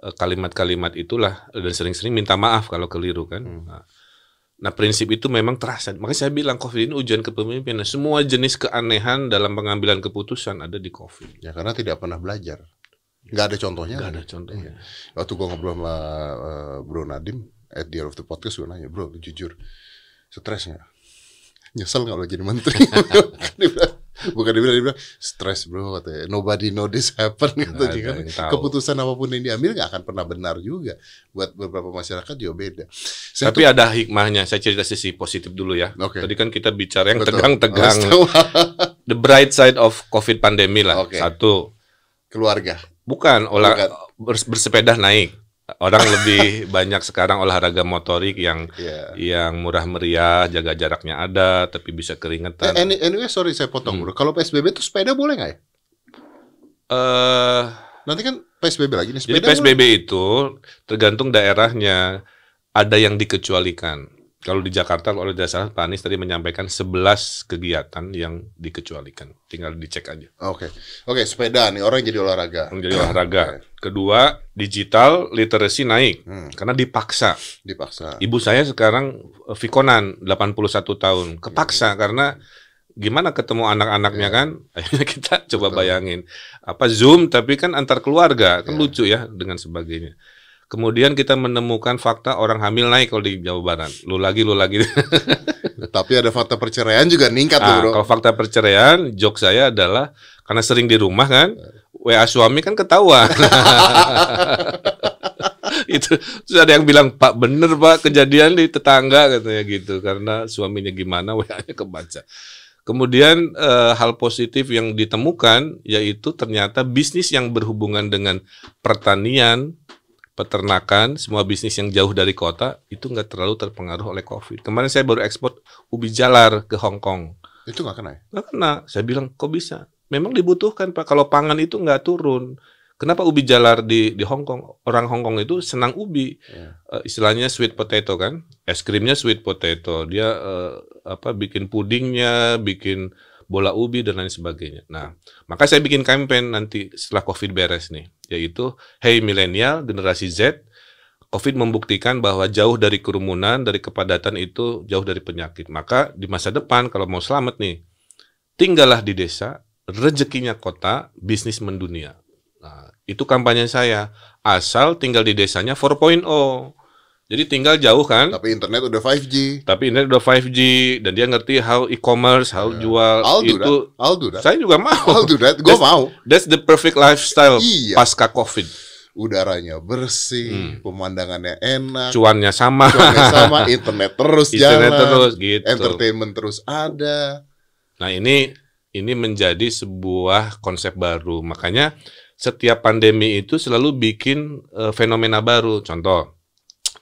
eh, kalimat-kalimat itulah dan sering-sering minta maaf kalau keliru kan. Nah, Nah prinsip itu memang terasa. Makanya saya bilang COVID ini ujian kepemimpinan. Semua jenis keanehan dalam pengambilan keputusan ada di COVID. Ya karena tidak pernah belajar. Nggak ada contohnya. Nggak ada contohnya. Waktu gua ngobrol sama eh, Bro Nadim at the end of the podcast gue nanya, bro jujur stres nggak? Nyesel nggak lo jadi menteri? bukan dia bilang, dia bilang stres bro katanya. Nobody know this happen katanya ada kan. Keputusan apa pun yang diambil nggak akan pernah benar juga. Buat beberapa masyarakat juga beda. Saya Tapi ada hikmahnya. Saya cerita sisi positif dulu ya. Oke. Tadi kan kita bicara yang tegang-tegang. The bright side of COVID pandemi lah. Oke. Satu, keluarga. bukan olah bersepeda naik. Orang lebih banyak sekarang olahraga motorik yang Iya. yang murah meriah, jaga jaraknya ada, tapi bisa Eh, keringetan. any- anyway, sorry saya potong Hmm. bro. Kalau PSBB itu sepeda boleh nggak ya? Eh, Nanti kan PSBB lagi nih Jadi sepeda. PSBB itu tergantung daerahnya ada yang dikecualikan. Kalau di Jakarta oleh dasar Pak Anies tadi menyampaikan 11 kegiatan yang dikecualikan. Tinggal dicek aja. Oke, oke sepeda nih orang jadi olahraga. Menjadi olahraga. Kedua, digital literacy naik Hmm, karena dipaksa. dipaksa. Ibu saya sekarang eh, Vikonan 81 tahun. Kepaksa karena gimana ketemu anak-anaknya Iya. kan? Akhirnya kita coba Betul. bayangin. Apa Zoom tapi kan antar keluarga, kan Iya. lucu ya dengan sebagainya. Kemudian kita menemukan fakta orang hamil naik kalau di Jawa Barat. Lu lagi, lu lagi. Tapi ada fakta perceraian juga ningkat tuh Ah, bro. kalau fakta perceraian, joke saya adalah karena sering di rumah kan, WA suami kan ketahuan. itu terus ada yang bilang Pak bener Pak kejadian di tetangga katanya gitu karena suaminya gimana WA-nya kebaca. Kemudian eh, hal positif yang ditemukan yaitu ternyata bisnis yang berhubungan dengan pertanian, peternakan, semua bisnis yang jauh dari kota itu nggak terlalu terpengaruh oleh COVID. Kemarin saya baru ekspor ubi jalar ke Hong Kong. Itu nggak kena ya? Nggak kena. Saya bilang, kok bisa? Memang dibutuhkan, Pak. Kalau pangan itu nggak turun. Kenapa ubi jalar di di Hong Kong? Orang Hong Kong itu senang ubi. Iya. Eh, istilahnya sweet potato kan? Es krimnya sweet potato. Dia eh, apa bikin pudingnya, bikin bola ubi dan lain sebagainya. Nah, maka saya bikin campaign nanti setelah Covid beres nih, yaitu Hey milenial, generasi Z, Covid membuktikan bahwa jauh dari kerumunan, dari kepadatan itu jauh dari penyakit. Maka di masa depan kalau mau selamat nih, tinggallah di desa, rezekinya kota, bisnis mendunia. Nah, itu kampanye saya. Asal tinggal di desanya 4.0. Jadi tinggal jauh kan, Tapi internet udah 5G. tapi ini udah 5G dan dia ngerti how e-commerce, how Iya. jual I'll do itu. that. I'll do that. Saya juga mau. I'll do that. Gue mau. That's the perfect lifestyle Iya. pasca Covid. Udaranya bersih, Hmm. pemandangannya enak, Cuannya sama. cuannya sama, internet terus Internet jalan, terus gitu. entertainment terus ada. Nah ini ini menjadi sebuah konsep baru. Makanya setiap pandemi itu selalu bikin eh, fenomena baru. Contoh,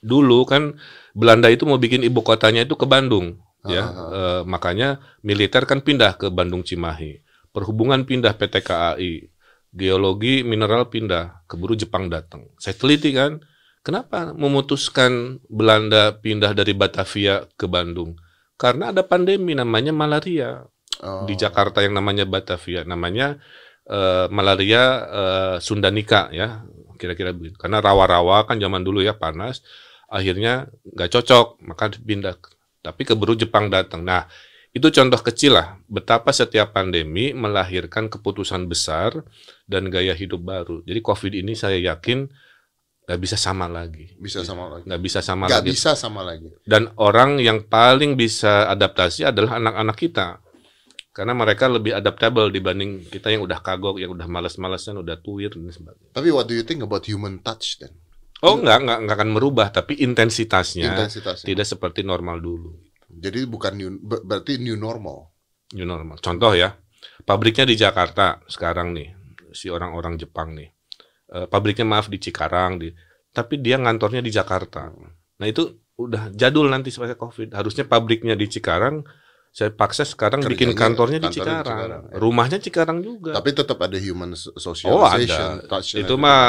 dulu kan Belanda itu mau bikin ibu kotanya itu ke Bandung, ya. Ah, ah, Eh, makanya militer kan pindah ke Bandung Cimahi, perhubungan pindah PT KAI, geologi mineral pindah, keburu Jepang datang. Saya teliti kan, kenapa memutuskan Belanda pindah dari Batavia ke Bandung? Karena ada pandemi namanya malaria Oh. di Jakarta yang namanya Batavia, namanya eh, malaria eh, Sundanika ya, kira-kira begitu. Karena rawa-rawa kan zaman dulu ya panas, akhirnya nggak cocok, maka pindah. Tapi keburu Jepang datang. Nah, itu contoh kecil lah betapa setiap pandemi melahirkan keputusan besar dan gaya hidup baru. Jadi COVID ini saya yakin nggak bisa sama lagi, Bisa sama lagi. nggak bisa sama Gak lagi. bisa sama lagi. Dan orang yang paling bisa adaptasi adalah anak-anak kita. Karena mereka lebih adaptable dibanding kita yang udah kagok, yang udah males-malesan, udah tuir dan sebagainya. Tapi what do you think about human touch then? Oh enggak, enggak, enggak akan merubah, tapi intensitasnya, intensitasnya. tidak seperti normal dulu. Jadi bukan new, ber- berarti new normal. New normal. Contoh ya, pabriknya di Jakarta sekarang nih, si orang-orang Jepang nih. Eh, pabriknya maaf di Cikarang, di, tapi dia ngantornya di Jakarta. Nah itu udah jadul nanti sebagai COVID. Harusnya pabriknya di Cikarang, saya paksa sekarang bikin Kerjanya kantornya di kantornya di Cikarang. Cikarang, ya. Rumahnya Cikarang juga. Tapi tetap ada human so- oh ada. socialization. Itu mah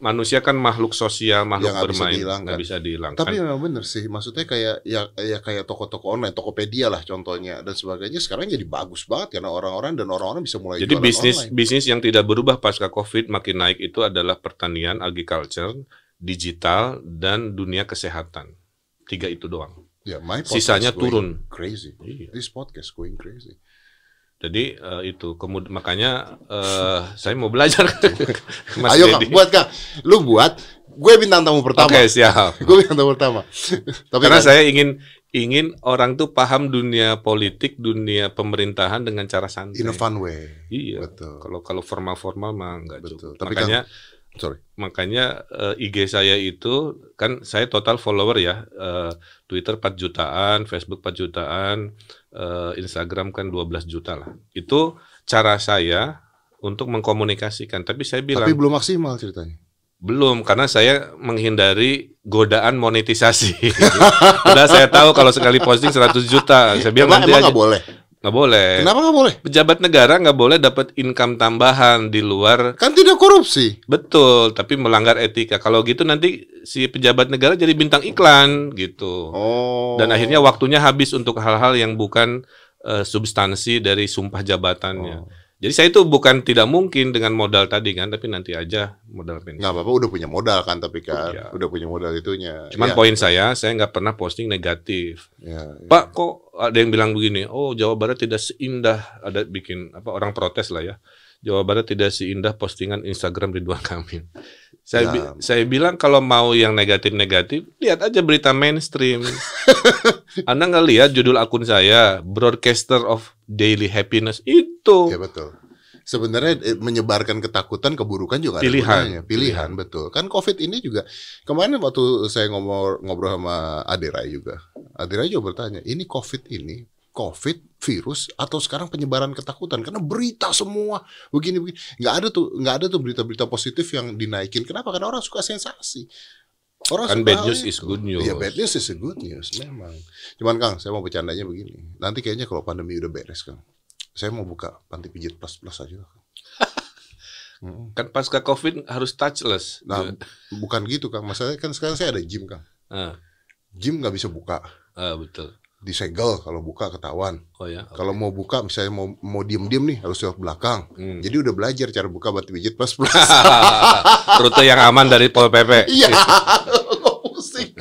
manusia kan makhluk sosial, makhluk nggak bisa bermain, nggak bisa dihilangkan. Tapi memang bener sih, maksudnya kayak ya, ya kayak toko-toko online, Tokopedia lah contohnya dan sebagainya sekarang jadi bagus banget karena orang-orang dan orang-orang bisa mulai Jadi bisnis online. bisnis yang tidak berubah pasca COVID makin naik itu adalah pertanian, agriculture, digital, dan dunia kesehatan. Tiga itu doang. Ya, my Sisanya turun. Crazy. Iya. This podcast going crazy. Jadi eh, itu kemudian makanya eh, saya mau belajar. Mas Ayo Deddy. Kang, buat Kang. Lu buat, gue bintang tamu pertama. Oke siap. Gue bintang tamu pertama. Tapi Karena Kang, saya ingin ingin orang tuh paham dunia politik, dunia pemerintahan dengan cara santai. in a fun way. Iya. Betul. Kalau kalau formal-formal mah nggak Betul. cukup. Tapi makanya Sorry. makanya eh, IG saya itu kan saya total follower ya eh, Twitter 4 jutaan Facebook 4 jutaan eh, Instagram kan 12 juta lah itu cara saya untuk mengkomunikasikan tapi saya bilang Tapi belum maksimal ceritanya. belum karena saya menghindari godaan monetisasi Padahal saya tahu kalau sekali posting 100 juta saya bilang Emang, nanti emang aja boleh. Nggak boleh Kenapa nggak boleh? pejabat negara nggak boleh dapat income tambahan di luar Kan tidak korupsi. Betul, tapi melanggar etika. Kalau gitu nanti si pejabat negara jadi bintang iklan gitu. Oh. Dan akhirnya waktunya habis untuk hal-hal yang bukan eh, substansi dari sumpah jabatannya. Oh. Jadi saya itu bukan tidak mungkin dengan modal tadi kan, tapi nanti aja modal pensiun. nggak apa-apa udah punya modal kan tapi kan Iya. udah punya modal itunya. Cuman Ya, poin saya, saya nggak pernah posting negatif. ya, ya. Pak, kok ada yang bilang begini? Oh, Jawa Barat tidak seindah ada bikin apa orang protes lah ya. Jawa Barat tidak seindah postingan Instagram Ridwan Kamil. Saya Ya. bi- saya bilang kalau mau yang negatif-negatif, lihat aja berita mainstream. Anda nggak lihat judul akun saya, Broadcaster of Daily Happiness itu. Ya betul. Sebenarnya eh, menyebarkan ketakutan keburukan juga ada Pilihan. Pilihan, betul. Kan COVID ini juga kemarin waktu saya ngobrol ngobrol sama Adira juga. Adira juga bertanya, ini COVID ini COVID virus atau sekarang penyebaran ketakutan karena berita semua begini begini nggak ada tuh nggak ada tuh berita-berita positif yang dinaikin kenapa karena orang suka sensasi orang Kan suka bad news itu. is good news. Iya bad news is a good news memang cuman Kang saya mau bercandanya begini nanti kayaknya kalau pandemi udah beres Kang saya mau buka panti pijit plus plus aja Kang. Mm. Kan pasca COVID harus touchless. Nah, bukan gitu Kang. Masalahnya kan sekarang saya ada gym Kang. Ah, Gym nggak bisa buka, ah, betul. Disegel kalau buka ketahuan. Oh ya. Kalau mau buka, misalnya mau mau diem-diem nih harus lewat belakang. Hmm. Jadi udah belajar cara buka panti pijit plus plus. Rute yang aman dari Pol PP. Iya, pusing.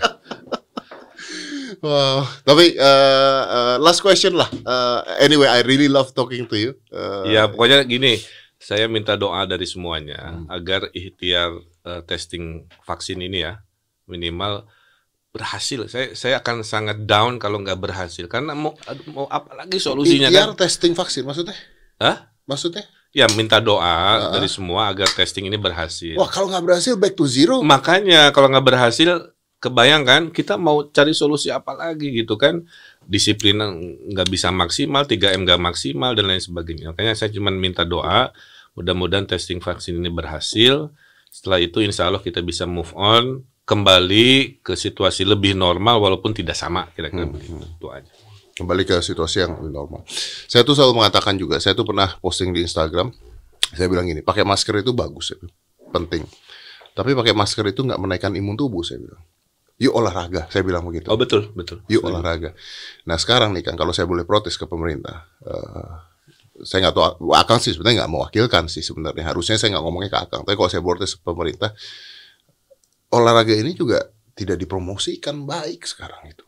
Wow. Tapi uh, uh, last question lah. Uh, anyway, I really love talking to you. Uh, Ya pokoknya gini, saya minta doa dari semuanya Hmm. agar ikhtiar eh, testing vaksin ini ya minimal berhasil. Saya saya akan sangat down kalau nggak berhasil karena mau mau apa lagi solusinya ikhtiar kan? testing vaksin maksudnya? Hah? Maksudnya? Ya minta doa Uh-uh. dari semua agar testing ini berhasil. Wah, kalau nggak berhasil back to zero. Makanya kalau nggak berhasil, kebayangkan kita mau cari solusi apa lagi gitu kan? Disiplin nggak bisa maksimal, 3M nggak maksimal dan lain sebagainya. Makanya saya cuma minta doa, mudah-mudahan testing vaksin ini berhasil. Setelah itu insya Allah kita bisa move on, kembali ke situasi lebih normal walaupun tidak sama kira-kira Hmm, begitu. Itu aja. kembali ke situasi yang lebih normal. Saya tuh selalu mengatakan juga, saya tuh pernah posting di Instagram, saya bilang gini, pakai masker itu bagus, ya, penting. Tapi pakai masker itu nggak menaikkan imun tubuh, saya bilang. Yuk olahraga, saya bilang begitu. Oh betul, betul. Yuk olahraga. Nah sekarang nih kan, kalau saya boleh protes ke pemerintah, eh, saya nggak tahu, Akang sih sebenarnya nggak mewakilkan sih sebenarnya. Harusnya saya nggak ngomongnya ke Akang. Tapi kalau saya protes ke pemerintah, olahraga ini juga tidak dipromosikan baik sekarang itu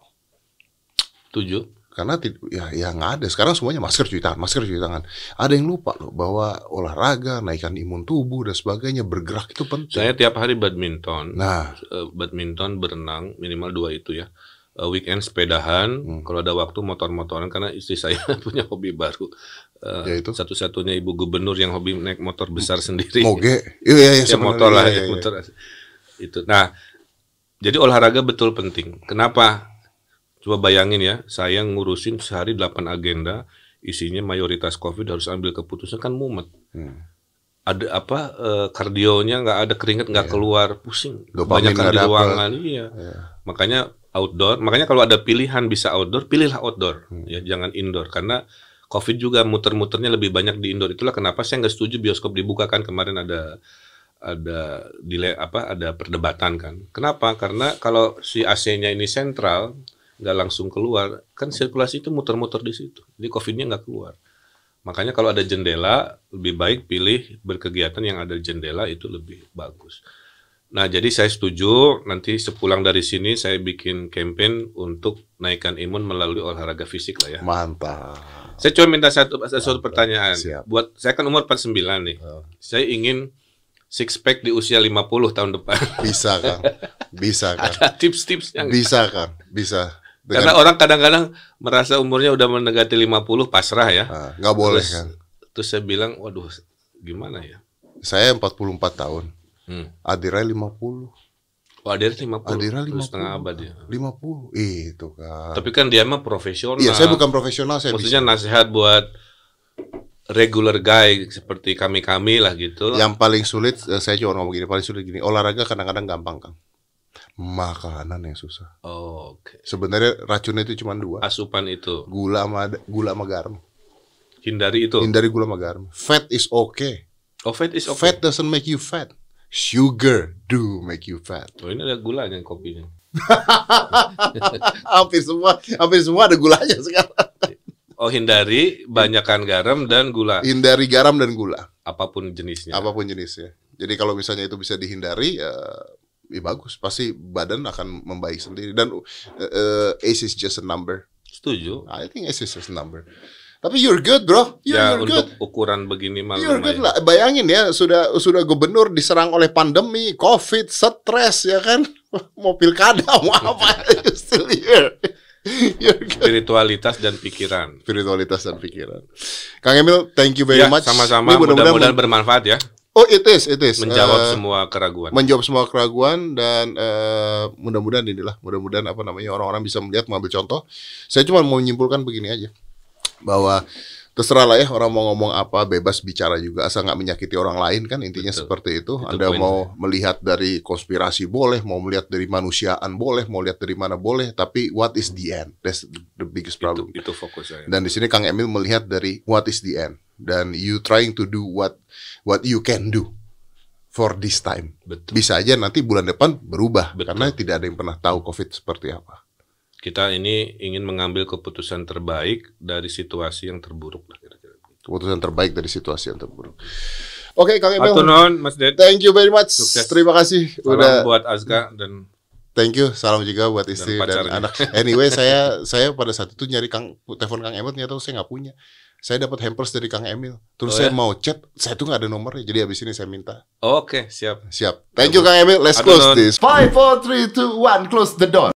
Tujuh. karena ya ya nggak ada sekarang semuanya masker cuci tangan masker cuci tangan ada yang lupa loh bahwa olahraga naikkan imun tubuh dan sebagainya bergerak itu penting Saya tiap hari badminton. nah eh, badminton, berenang, minimal dua itu ya. Eh, weekend sepedahan, Hmm. kalau ada waktu motor-motoran karena istri saya punya hobi baru. Eh, Yaitu? Satu-satunya ibu gubernur yang hobi naik motor besar sendiri. moge iya iya ya motor lah, ya, iya, iya. motor. Itu. Nah, Jadi olahraga betul penting. Kenapa? Coba bayangin ya, saya ngurusin sehari 8 agenda, isinya mayoritas COVID harus ambil keputusan kan mumet. Hmm. Ada apa eh, kardionya nggak ada keringat nggak keluar, pusing. Dopamin Banyak di ruangan, iya. Ya. Makanya outdoor. Makanya kalau ada pilihan bisa outdoor, pilihlah outdoor. Hmm. Ya jangan indoor karena COVID juga muter-muternya lebih banyak di indoor. Itulah kenapa saya nggak setuju bioskop dibuka kan kemarin ada ada dile apa ada perdebatan kan. Kenapa? Karena kalau si AC-nya ini sentral nggak langsung keluar, kan sirkulasi itu muter-muter di situ. Jadi COVID-nya nggak keluar. Makanya kalau ada jendela, lebih baik pilih berkegiatan yang ada jendela itu lebih bagus. Nah, jadi saya setuju nanti sepulang dari sini saya bikin campaign untuk naikkan imun melalui olahraga fisik lah ya. Mantap. Saya cuma minta satu satu pertanyaan. Siap. Buat saya kan umur 49 nih. Oh. Saya ingin six pack di usia 50 tahun depan. Bisa Kang. Bisa Kang. Ada tips-tipsnya nggak? Bisa Kang. Bisa. Karena orang kadang-kadang merasa umurnya udah mendekati 50 pasrah ya. Ah, nggak boleh terus, Kang. terus saya bilang, waduh, gimana ya? Saya 44 tahun. Hmm. Adira 50. Oh, Adira 50. Adira Terus 50. setengah abad ya. 50. Itu Kang. Tapi kan dia mah profesional. Iya, saya bukan profesional, saya Maksudnya nasihat buat regular guy seperti kami-kami lah gitu. Yang paling sulit, eh, saya cuma ngomong gini, paling sulit gini, olahraga kadang-kadang gampang, Kang. Makanan yang susah. Oh, Oke. Sebenarnya racunnya itu cuma dua. Asupan itu. Gula sama gula sama garam. Hindari itu. Hindari gula sama garam. Fat is okay. Oh, fat is okay. Fat doesn't make you fat. Sugar do make you fat. Oh, ini ada gulanya kopinya. hampir semua, hampir semua ada gulanya sekarang. Oh, hindari banyakkan garam dan gula. Hindari garam dan gula, Apa pun jenisnya. apa pun jenisnya. Jadi kalau misalnya itu bisa dihindari, ya, ya bagus. Pasti badan akan membaik sendiri. Dan uh, age is just a number. Setuju. I think age is just a number. Tapi you're good, bro. You're, ya, you're untuk good. ukuran begini mah You're good lah. Bayangin ya, sudah sudah gubernur diserang oleh pandemi, covid, stres ya kan, mau pilkada, mau apa, still here. Good. Spiritualitas dan pikiran. Spiritualitas dan pikiran. Kang Emil, thank you very Ya, much. sama-sama. Mudah-mudahan Mudah-mudahan bermanfaat ya. Oh, it is, it is. Menjawab Eh, semua keraguan. menjawab semua keraguan dan eh, mudah-mudahan inilah mudah-mudahan apa namanya orang-orang bisa melihat mengambil contoh. Saya cuma mau menyimpulkan begini aja bahwa terserah lah ya orang mau ngomong apa bebas bicara juga asal nggak menyakiti orang lain kan intinya Betul. seperti itu. Itu Anda mau melihat dari konspirasi boleh, mau melihat dari manusiaan boleh, mau lihat dari mana boleh, tapi what is the end? That's the, biggest itu, problem. itu fokus saya. Dan di sini Kang Emil melihat dari what is the end dan you trying to do what what you can do for this time. Betul. Bisa aja nanti bulan depan berubah Betul. karena tidak ada yang pernah tahu COVID seperti apa. Kita ini ingin mengambil keputusan terbaik dari situasi yang terburuk lah kira-kira. Keputusan terbaik dari situasi yang terburuk. Oke, Kang Emil. Atau non, Mas Ded. Thank you very much. Sukses. Terima kasih Salam udah buat Azga dan thank you. Salam juga buat istri dan, pacarnya. anak. Anyway, saya saya pada saat itu nyari Kang telepon Kang Emil ternyata saya nggak punya. Saya dapat hampers dari Kang Emil. Oh, Terus saya ya? mau chat, saya tuh nggak ada nomornya. Jadi habis ini saya minta. Oke, siap. Siap. Thank you Kang Emil. Let's Aduh, close non. this. Five, four, three, two, one. Close the door.